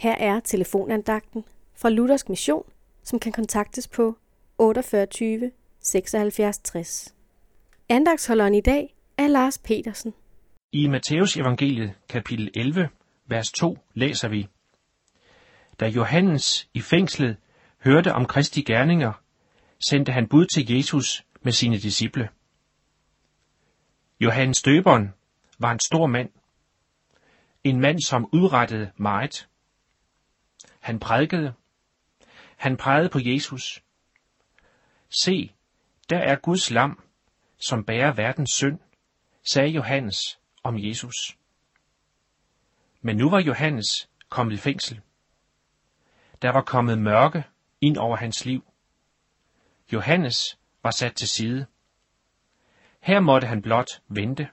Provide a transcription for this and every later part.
Her er telefonandagten fra Luthersk Mission, som kan kontaktes på 48 76 60. Andagsholderen i dag er Lars Petersen. I Matteus evangeliet kapitel 11, vers 2 læser vi. Da Johannes i fængslet hørte om Kristi gerninger, sendte han bud til Jesus med sine disciple. Johannes døberen var en stor mand. En mand, som udrettede meget. Han prædikede. Han pegede på Jesus. Se, der er Guds lam, som bærer verdens synd, sagde Johannes om Jesus. Men nu var Johannes kommet i fængsel. Der var kommet mørke ind over hans liv. Johannes var sat til side. Her måtte han blot vente.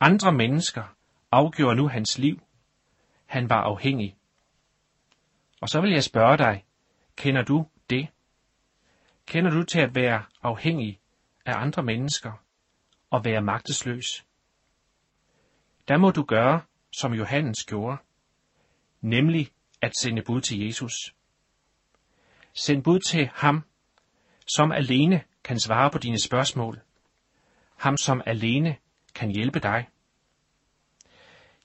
Andre mennesker afgjorde nu hans liv. Han var afhængig. Og så vil jeg spørge dig, kender du det? Kender du til at være afhængig af andre mennesker og være magtesløs? Der må du gøre, som Johannes gjorde, nemlig at sende bud til Jesus. Send bud til ham, som alene kan svare på dine spørgsmål. Ham, som alene kan hjælpe dig.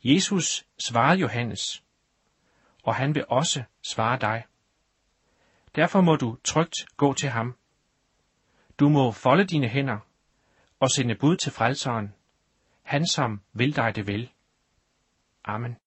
Jesus svarede Johannes, og han vil også svare dig. Derfor må du trygt gå til ham. Du må folde dine hænder og sende bud til frelseren, han som vil dig det vel. Amen.